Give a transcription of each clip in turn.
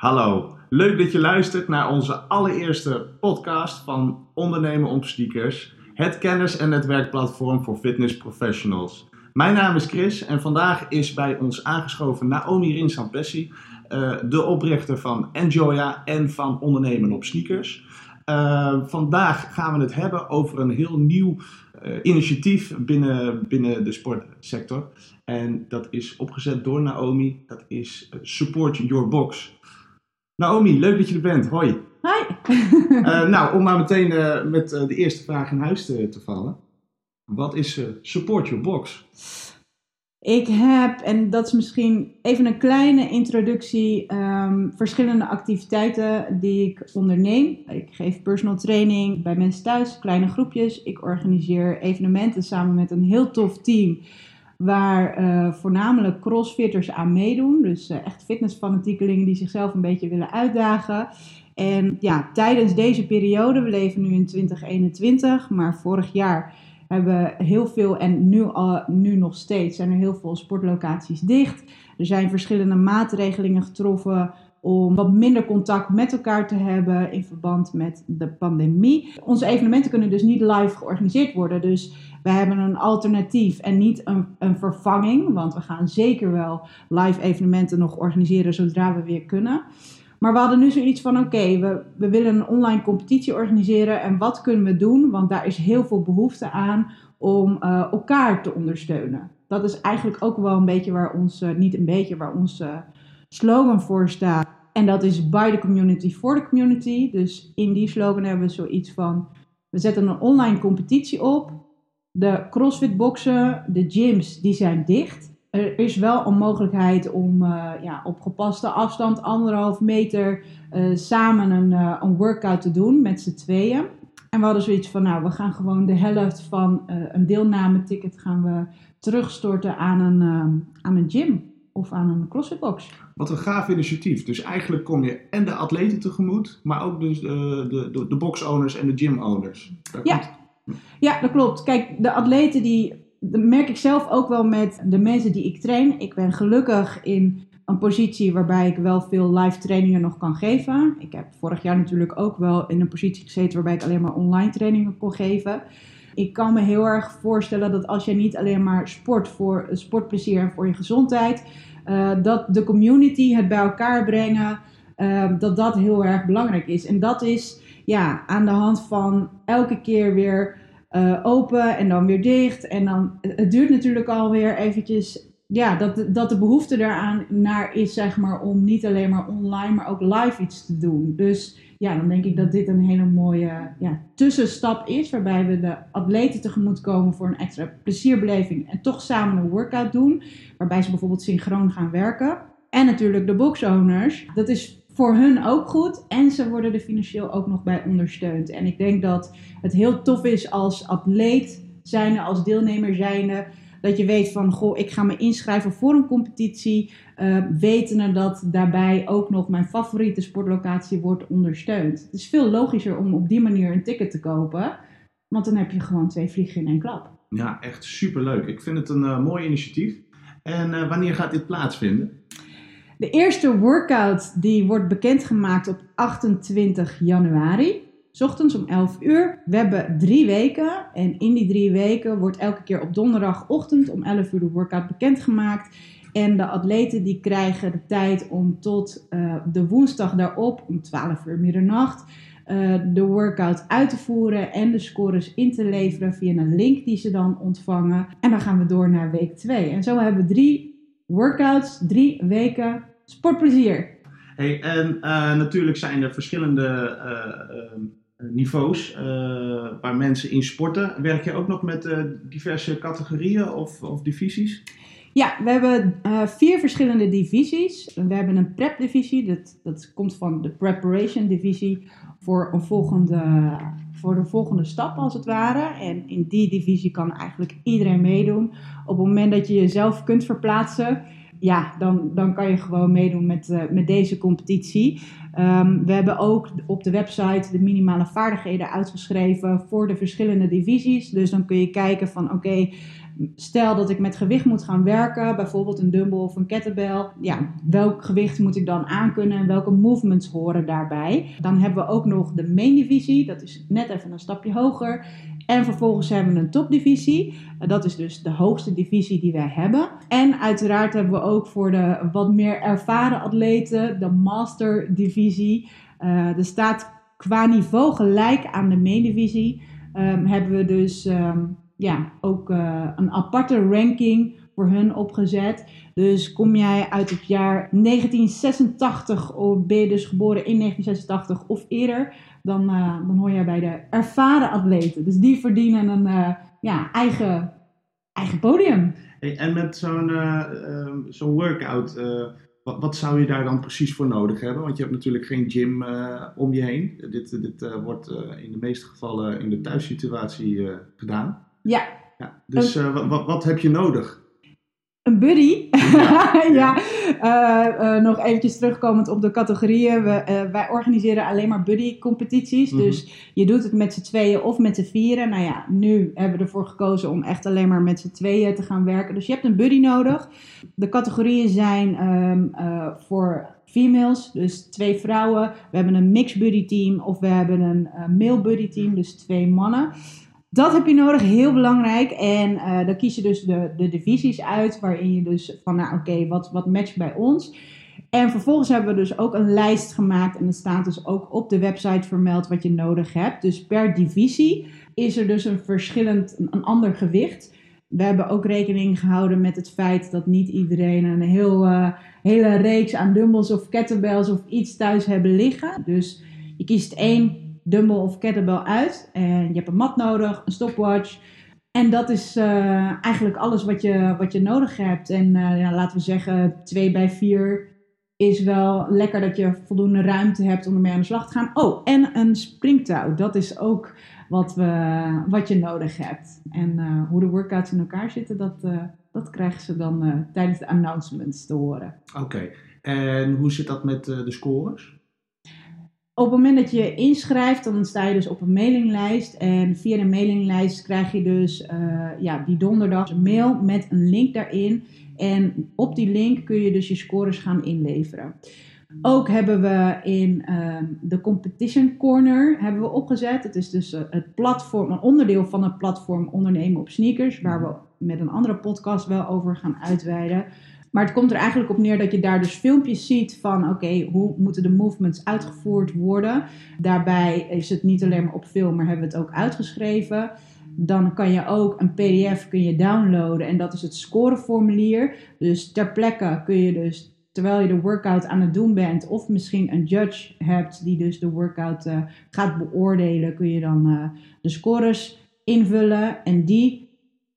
Hallo, leuk dat je luistert naar onze allereerste podcast van Ondernemen om Sneakers, het kennis- en netwerkplatform voor fitness professionals. Mijn naam is Chris en vandaag is bij ons aangeschoven Naomi Rinsampessi, uh, de oprichter van Enjoya en van Ondernemen op Sneakers. Uh, vandaag gaan we het hebben over een heel nieuw uh, initiatief binnen, binnen de sportsector. En dat is opgezet door Naomi. Dat is Support Your Box. Naomi, leuk dat je er bent. Hoi. Hi. uh, nou, om maar meteen uh, met uh, de eerste vraag in huis te, te vallen. Wat is Support Your Box? Ik heb, en dat is misschien even een kleine introductie, um, verschillende activiteiten die ik onderneem. Ik geef personal training bij mensen thuis, kleine groepjes. Ik organiseer evenementen samen met een heel tof team waar uh, voornamelijk crossfitters aan meedoen. Dus uh, echt fitnessfanatiekelingen die zichzelf een beetje willen uitdagen. En ja, tijdens deze periode, we leven nu in 2021, maar vorig jaar hebben heel veel, en nu, al, nu nog steeds, zijn er heel veel sportlocaties dicht. Er zijn verschillende maatregelingen getroffen om wat minder contact met elkaar te hebben in verband met de pandemie. Onze evenementen kunnen dus niet live georganiseerd worden. Dus wij hebben een alternatief en niet een, een vervanging. Want we gaan zeker wel live evenementen nog organiseren zodra we weer kunnen. Maar we hadden nu zoiets van: oké, we, we willen een online competitie organiseren. En wat kunnen we doen? Want daar is heel veel behoefte aan om uh, elkaar te ondersteunen. Dat is eigenlijk ook wel een beetje waar ons, niet een beetje, waar onze slogan voor staat. En dat is by the community for the community. Dus in die slogan hebben we zoiets van: we zetten een online competitie op. De CrossFit boxen, de gyms, die zijn dicht. Er is wel een mogelijkheid om uh, ja, op gepaste afstand, anderhalf meter, uh, samen een, uh, een workout te doen met z'n tweeën. En we hadden zoiets van, nou, we gaan gewoon de helft van een deelnameticket gaan we terugstorten aan een, aan een gym of aan een CrossFit-box. Wat een gaaf initiatief. Dus eigenlijk kom je en de atleten tegemoet, maar ook dus de, de, de, de box-owners en de gym-owners. Ja. Komt... ja, dat klopt. Kijk, de atleten die dat merk ik zelf ook wel met de mensen die ik train. Ik ben gelukkig in een positie waarbij ik wel veel live trainingen nog kan geven. Ik heb vorig jaar natuurlijk ook wel in een positie gezeten waarbij ik alleen maar online trainingen kon geven. Ik kan me heel erg voorstellen dat als je niet alleen maar sport voor sportplezier en voor je gezondheid, uh, dat de community, het bij elkaar brengen, uh, dat dat heel erg belangrijk is. En dat is ja, aan de hand van elke keer weer uh, open en dan weer dicht. En dan, het duurt natuurlijk alweer eventjes, ja, dat, dat de behoefte daaraan naar is, zeg maar, om niet alleen maar online, maar ook live iets te doen. Dus ja, dan denk ik dat dit een hele mooie ja, tussenstap is, waarbij we de atleten tegemoet komen voor een extra plezierbeleving en toch samen een workout doen, waarbij ze bijvoorbeeld synchroon gaan werken. En natuurlijk de boxowners. Dat is voor hun ook goed. En ze worden er financieel ook nog bij ondersteund. En ik denk dat het heel tof is als atleet zijnde, als deelnemer zijnde. Dat je weet van, goh, ik ga me inschrijven voor een competitie. Uh, wetende dat daarbij ook nog mijn favoriete sportlocatie wordt ondersteund. Het is veel logischer om op die manier een ticket te kopen. Want dan heb je gewoon twee vliegen in één klap. Ja, echt superleuk. Ik vind het een uh, mooi initiatief. En uh, wanneer gaat dit plaatsvinden? De eerste workout die wordt bekendgemaakt op 28 januari. S ochtends om 11 uur. We hebben drie weken. En in die drie weken wordt elke keer op donderdagochtend om 11 uur de workout bekendgemaakt. En de atleten die krijgen de tijd om tot uh, de woensdag daarop om 12 uur middernacht uh, de workout uit te voeren en de scores in te leveren via een link die ze dan ontvangen. En dan gaan we door naar week 2. En zo hebben we drie workouts, drie weken sportplezier. Hey, en uh, natuurlijk zijn er verschillende uh, uh, niveaus waar mensen in sporten. Werk je ook nog met diverse categorieën of, of, divisies? Ja, we hebben vier verschillende divisies. We hebben een prep-divisie, dat, dat komt van de preparation-divisie voor, een volgende, voor de volgende stap als het ware. En in die divisie kan eigenlijk iedereen meedoen. Op het moment dat je jezelf kunt verplaatsen, ja, dan, dan kan je gewoon meedoen met, uh, met deze competitie. Um, we hebben ook op de website de minimale vaardigheden uitgeschreven voor de verschillende divisies. Dus dan kun je kijken van oké, stel dat ik met gewicht moet gaan werken, bijvoorbeeld een dumbbell of een kettlebell. Ja, welk gewicht moet ik dan aankunnen en welke movements horen daarbij? Dan hebben we ook nog de main divisie, dat is net even een stapje hoger. En vervolgens hebben we een topdivisie. Dat is dus de hoogste divisie die wij hebben. En uiteraard hebben we ook voor de wat meer ervaren atleten de master divisie. Uh, er staat qua niveau gelijk aan de main divisie. Um, hebben we dus um, ja, ook uh, een aparte ranking voor hun opgezet. Dus kom jij uit het jaar 1986 of ben je dus geboren in 1986 of eerder, dan, uh, dan hoor jij bij de ervaren atleten. Dus die verdienen een uh, ja, eigen, eigen podium. Hey, en met zo'n uh, zo'n workout, wat, wat, zou je daar dan precies voor nodig hebben? Want je hebt natuurlijk geen gym om je heen. Dit, dit wordt in de meeste gevallen in de thuissituatie gedaan. Ja. ja dus wat, wat heb je nodig? Een buddy. Ja, ja. Uh, uh, nog eventjes terugkomend op de categorieën. We, uh, wij organiseren alleen maar buddy competities. Mm-hmm. Dus je doet het met z'n tweeën of met z'n vieren. Nou ja, nu hebben we ervoor gekozen om echt alleen maar met z'n tweeën te gaan werken. Dus je hebt een buddy nodig. De categorieën zijn um, voor females, dus twee vrouwen. We hebben een mixed buddy team of we hebben een male buddy team, dus twee mannen. Dat heb je nodig, heel belangrijk. En uh, dan kies je dus de, de divisies uit, waarin je dus van, nou oké, wat, wat matcht bij ons. En vervolgens hebben we dus ook een lijst gemaakt en er staat dus ook op de website vermeld wat je nodig hebt. Dus per divisie is er dus een verschillend, een, ander gewicht. We hebben ook rekening gehouden met het feit dat niet iedereen een heel, uh, hele reeks aan dumbbells of kettlebells of iets thuis hebben liggen. Dus je kiest één dumbbell of kettlebell uit. En je hebt een mat nodig, een stopwatch. En dat is uh, eigenlijk alles wat je, wat je nodig hebt. En uh, ja, laten we zeggen, 2 bij 4 is wel lekker dat je voldoende ruimte hebt om ermee aan de slag te gaan. Oh, en een springtouw. Dat is ook wat, we, wat je nodig hebt. En uh, hoe de workouts in elkaar zitten, dat, dat krijgen ze dan tijdens de announcements te horen. Oké, en hoe zit dat met de scores? Op het moment dat je inschrijft, dan sta je dus op een mailinglijst. En via de mailinglijst krijg je dus uh, ja, die donderdag een mail met een link daarin. En op die link kun je dus je scores gaan inleveren. Ook hebben we in uh, de Competition Corner hebben we opgezet. Het is dus uh, het platform, een onderdeel van het platform Ondernemen op Sneakers, waar we met een andere podcast wel over gaan uitweiden. Maar het komt er eigenlijk op neer dat je daar dus filmpjes ziet van oké, hoe moeten de movements uitgevoerd worden. Daarbij is het niet alleen maar op film, maar hebben we het ook uitgeschreven. Dan kan je ook een PDF kun je downloaden en dat is het scoreformulier. Dus ter plekke kun je dus terwijl je de workout aan het doen bent, of misschien een judge hebt die dus de workout uh, gaat beoordelen, kun je dan uh, de scores invullen. En die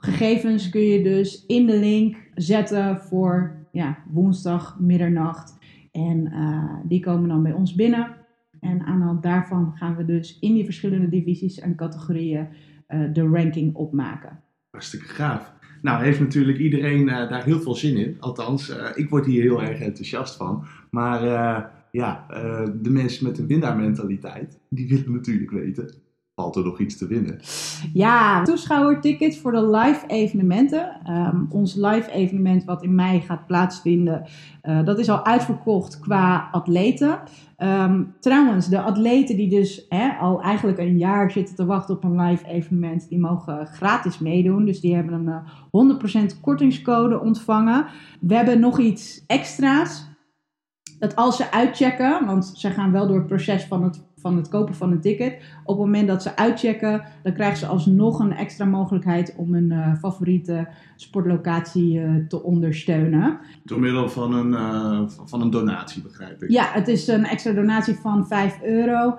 gegevens kun je dus in de link zetten voor ja, woensdag middernacht. En uh, die komen dan bij ons binnen. En aan de hand daarvan gaan we dus in die verschillende divisies en categorieën uh, de ranking opmaken. Hartstikke gaaf. Nou, heeft natuurlijk iedereen uh, daar heel veel zin in. Althans, ik word hier heel erg enthousiast van. Maar ja, de mensen met een winnaarmentaliteit, die willen natuurlijk weten er nog iets te winnen? Ja, toeschouwertickets voor de live evenementen. Um, ons live evenement wat in mei gaat plaatsvinden, uh, dat is al uitverkocht qua atleten. Um, trouwens, de atleten die dus hè, al eigenlijk een jaar zitten te wachten op een live evenement, die mogen gratis meedoen. Dus die hebben een uh, 100% kortingscode ontvangen. We hebben nog iets extra's. Dat als ze uitchecken, want ze gaan wel door het proces van het van het kopen van een ticket. Op het moment dat ze uitchecken, dan krijgen ze alsnog een extra mogelijkheid om een uh, favoriete sportlocatie uh, te ondersteunen. Door middel van een, uh, van een donatie, begrijp ik. Ja, het is een extra donatie van 5 euro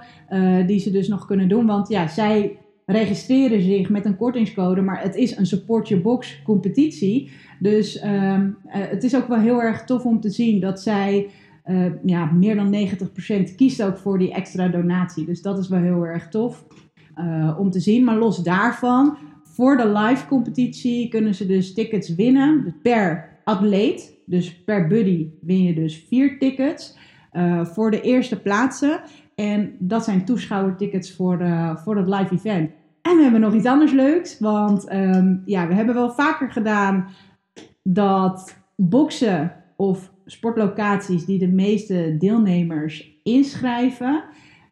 die ze dus nog kunnen doen. Want ja, zij registreren zich met een kortingscode, maar het is een support your box competitie. Dus ehm, het is ook wel heel erg tof om te zien dat zij uh, ja, meer dan 90% kiest ook voor die extra donatie. Dus dat is wel heel erg tof uh, om te zien. Maar los daarvan, voor de live competitie kunnen ze dus tickets winnen per atleet. Dus per buddy win je dus vier tickets uh, voor de eerste plaatsen. En dat zijn toeschouwertickets voor, voor het live event. En we hebben nog iets anders leuks. Want ehm, ja, we hebben wel vaker gedaan dat boksen of sportlocaties die de meeste deelnemers inschrijven,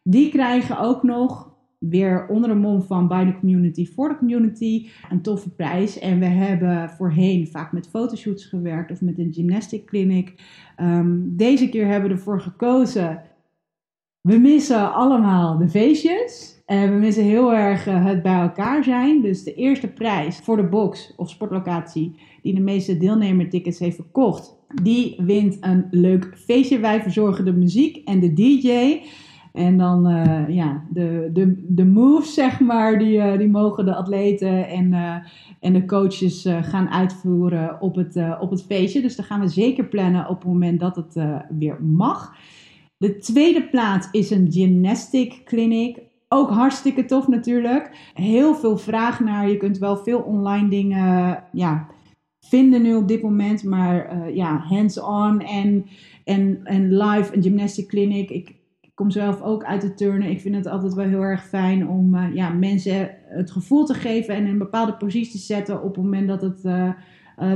die krijgen ook nog weer onder de mom van bij de community voor de community een toffe prijs. En we hebben voorheen vaak met fotoshoots gewerkt of met een gymnastic clinic. Ehm, deze keer hebben we ervoor gekozen. We missen allemaal de feestjes. En we missen heel erg eh, het bij elkaar zijn. Dus de eerste prijs voor de box of sportlocatie die de meeste deelnemertickets heeft verkocht, die wint een leuk feestje. Wij verzorgen de muziek en de DJ. En dan, uh, ja, de, de, de moves, zeg maar, die, die mogen de atleten en, en de coaches gaan uitvoeren op het, op het feestje. Dus daar gaan we zeker plannen op het moment dat het weer mag. De tweede plaats is een gymnastic clinic. Ook hartstikke tof natuurlijk. Heel veel vraag naar. Je kunt wel veel online dingen ja, vinden nu op dit moment. Maar ja, hands-on en, en, en live een gymnastic clinic. Ik, kom zelf ook uit de turnen. Ik vind het altijd wel heel erg fijn om uh, ja, mensen het gevoel te geven en in een bepaalde positie te zetten op het moment dat het, uh,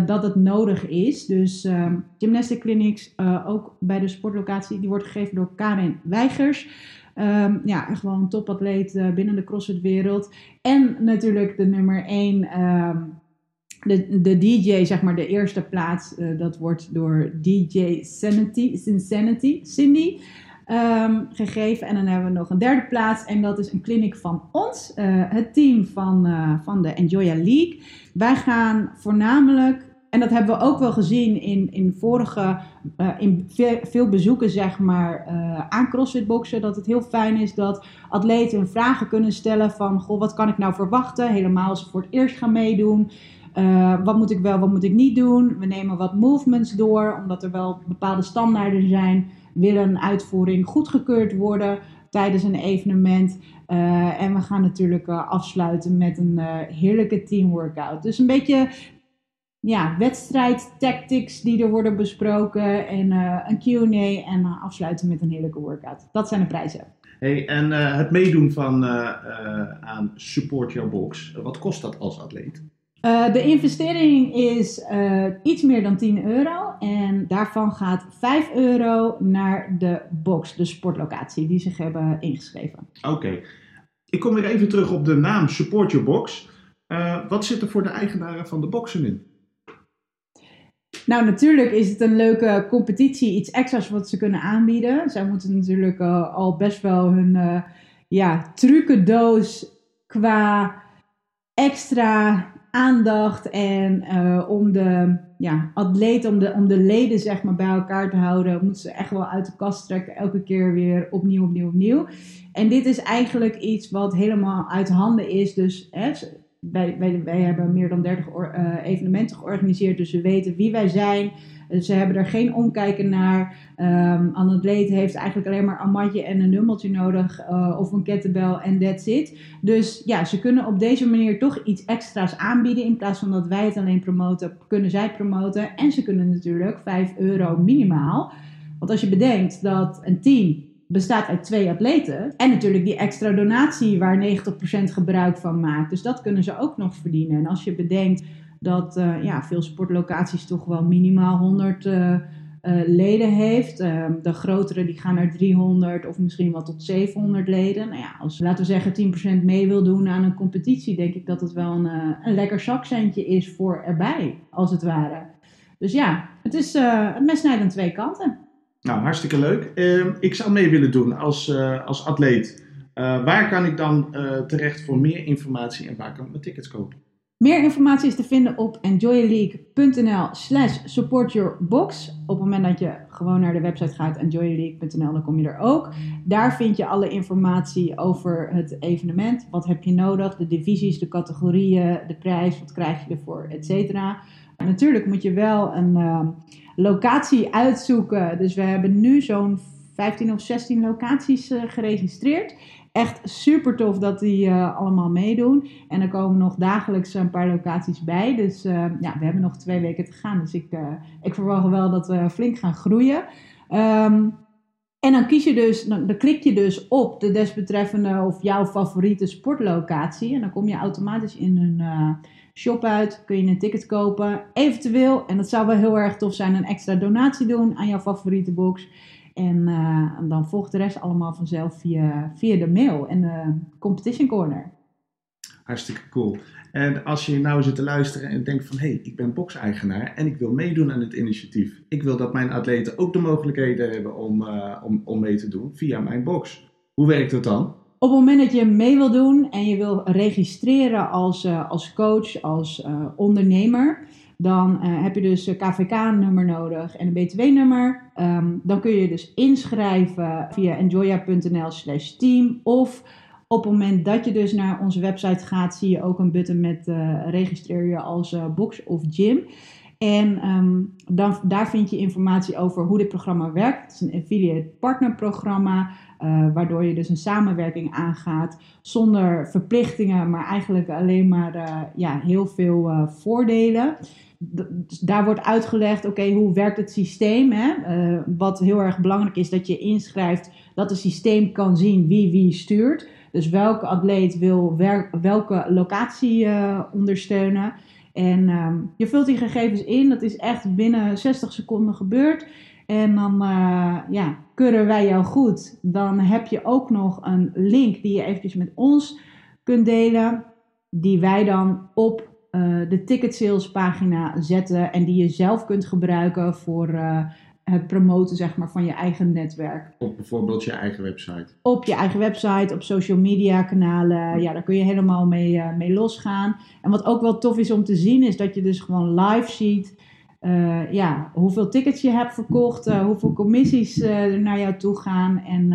dat het nodig is. Dus gymnastic clinics, ook bij de sportlocatie, die wordt gegeven door Karin Weigers. Um, ja, een topatleet binnen de CrossFit-wereld. En natuurlijk de nummer 1, um, de, de DJ, zeg maar de eerste plaats, dat wordt door DJ Sanity, Insanity, Cindy. Um, gegeven. En dan hebben we nog een derde plaats. En dat is een clinic van ons, uh, het team van, van de Enjoya League. Wij gaan voornamelijk, en dat hebben we ook wel gezien in, in vorige, uh, in veel, bezoeken zeg maar, aan CrossFit Boxen. Dat het heel fijn is dat atleten vragen kunnen stellen van, goh, wat kan ik nou verwachten? Helemaal als ze voor het eerst gaan meedoen. Uh, wat moet ik wel, wat moet ik niet doen? We nemen wat movements door, omdat er wel bepaalde standaarden zijn wil een uitvoering goedgekeurd worden tijdens een evenement. Uh, en we gaan natuurlijk uh, afsluiten met een uh, heerlijke teamworkout. Dus een beetje ja, wedstrijd tactics die er worden besproken en een Q&A en afsluiten met een heerlijke workout. Dat zijn de prijzen. Hey, en het meedoen van aan Support Your Box, wat kost dat als atleet? De investering is iets meer dan 10 euro. En daarvan gaat 5 euro naar de box, de sportlocatie, die zich hebben ingeschreven. Oké. Okay. Ik kom weer even terug op de naam Support Your Box. Wat zit er voor de eigenaren van de boxen in? Nou, natuurlijk is het een leuke competitie, iets extra's wat ze kunnen aanbieden. Zij moeten natuurlijk al best wel hun ja, trucendoos qua extra aandacht en uh, om de ja, atleten, om de, om de leden zeg maar bij elkaar te houden, moeten ze echt wel uit de kast trekken, elke keer weer opnieuw, opnieuw, opnieuw. En dit is eigenlijk iets wat helemaal uit handen is. Dus hè, wij, wij, hebben meer dan 30 uh, evenementen georganiseerd, dus we weten wie wij zijn. Ze hebben er geen omkijken naar. Um, een atleet heeft eigenlijk alleen maar een matje en een nummeltje nodig. Uh, of een kettlebell en that's it. Dus ja, ze kunnen op deze manier toch iets extra's aanbieden. In plaats van dat wij het alleen promoten, kunnen zij promoten. En ze kunnen natuurlijk 5 euro minimaal. Want als je bedenkt dat een team bestaat uit twee atleten. En natuurlijk die extra donatie waar 90% gebruik van maakt. Dus dat kunnen ze ook nog verdienen. En als je bedenkt dat uh, ja, veel sportlocaties toch wel minimaal 100 uh, uh, leden heeft. Ehm, de grotere die gaan naar 300 of misschien wel tot 700 leden. Nou ja, als laten we zeggen 10% mee wil doen aan een competitie, denk ik dat het wel een, eh, een lekker zakcentje is voor erbij, als het ware. Dus ja, het is een mes aan twee kanten. Nou, hartstikke leuk. Ehm, ik zou mee willen doen als, uh, als atleet. waar kan ik dan terecht voor meer informatie en waar kan ik mijn tickets kopen? Meer informatie is te vinden op enjoyleague.nl slash supportyourbox. Op het moment dat je gewoon naar de website gaat, enjoyleague.nl, dan kom je er ook. Daar vind je alle informatie over het evenement. Wat heb je nodig, de divisies, de categorieën, de prijs, wat krijg je ervoor, et cetera. Natuurlijk moet je wel een uh, locatie uitzoeken. Dus we hebben nu zo'n 15 of 16 locaties uh, geregistreerd echt super tof dat die uh, allemaal meedoen. En er komen nog dagelijks een paar locaties bij. Dus uh, ja, we hebben nog twee weken te gaan. Dus ik, ik verwacht wel dat we flink gaan groeien. Um, En dan kies je dus, dan, klik je dus op de desbetreffende of jouw favoriete sportlocatie. En dan kom je automatisch in een shop uit. Kun je een ticket kopen. Eventueel, en dat zou wel heel erg tof zijn, een extra donatie doen aan jouw favoriete box. En uh, dan volgt de rest allemaal vanzelf via, via de mail en de Competition Corner. Hartstikke cool. En als je nou zit te luisteren en denkt van... hé, hey, ik ben box-eigenaar en ik wil meedoen aan het initiatief. Ik wil dat mijn atleten ook de mogelijkheden hebben om, uh, om, om mee te doen via mijn box. Hoe werkt dat dan? Op het moment dat je mee wil doen en je wil registreren als, uh, als coach, als uh, ondernemer... dan heb je dus een KVK-nummer nodig en een BTW-nummer. Um, dan kun je dus inschrijven via enjoya.nl slash team of... Op het moment dat je dus naar onze website gaat, zie je ook een button met registreer je als box of gym. En um, dan, daar vind je informatie over hoe dit programma werkt. Het is een affiliate partner programma, uh, waardoor je dus een samenwerking aangaat zonder verplichtingen, maar eigenlijk alleen maar ja, heel veel voordelen. Dus daar wordt uitgelegd, oké, hoe werkt het systeem? Hè? wat heel erg belangrijk is, dat je inschrijft dat het systeem kan zien wie wie stuurt. Dus welke atleet wil welke locatie ondersteunen. En um, je vult die gegevens in. Dat is echt binnen 60 seconden gebeurd. En dan uh, ja, keuren wij jou goed. Dan heb je ook nog een link die je eventjes met ons kunt delen. Die wij dan op uh, de ticket sales pagina zetten. En die je zelf kunt gebruiken voor het promoten zeg maar, van je eigen netwerk. Op bijvoorbeeld je eigen website. Op je eigen website, op social media kanalen. Ja, daar kun je helemaal mee, uh, mee losgaan. En wat ook wel tof is om te zien, is dat je dus gewoon live ziet. Uh, ja, hoeveel tickets je hebt verkocht, uh, hoeveel commissies er naar jou toe gaan. En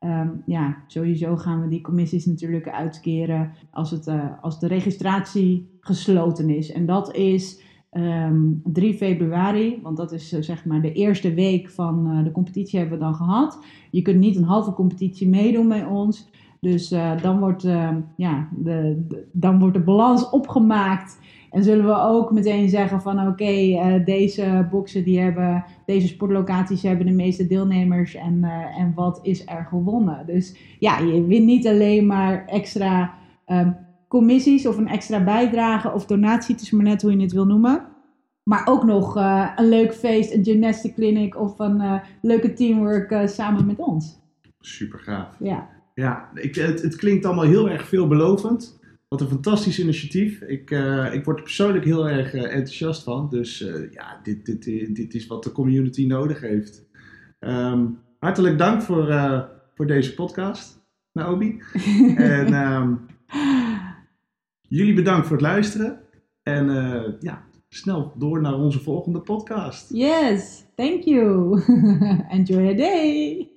um, ja, sowieso gaan we die commissies natuurlijk uitkeren als, het, als de registratie gesloten is. En dat is Um, 3 februari, want dat is uh, zeg maar de eerste week van uh, de competitie hebben we dan gehad. Je kunt niet een halve competitie meedoen bij ons. Dus uh, dan, wordt, ja, de, dan wordt de balans opgemaakt. En zullen we ook meteen zeggen van oké, deze boxen die hebben, deze sportlocaties hebben de meeste deelnemers en, en wat is er gewonnen. Dus ja, je wint niet alleen maar extra um, commissies of een extra bijdrage of donatie, het is maar net hoe je het wil noemen. Maar ook nog uh, een leuk feest, een gymnastic clinic of een uh, leuke teamwork uh, samen met ons. Super gaaf. Ja, ja ik, het, het, klinkt allemaal heel erg veelbelovend. Wat een fantastisch initiatief. Ik, ik word er persoonlijk heel erg enthousiast van. Dus ja, dit, dit, dit is wat de community nodig heeft. Um, hartelijk dank voor, voor deze podcast, Naomi. en um, jullie bedankt voor het luisteren. En ja, snel door naar onze volgende podcast. Yes, thank you. Enjoy your day.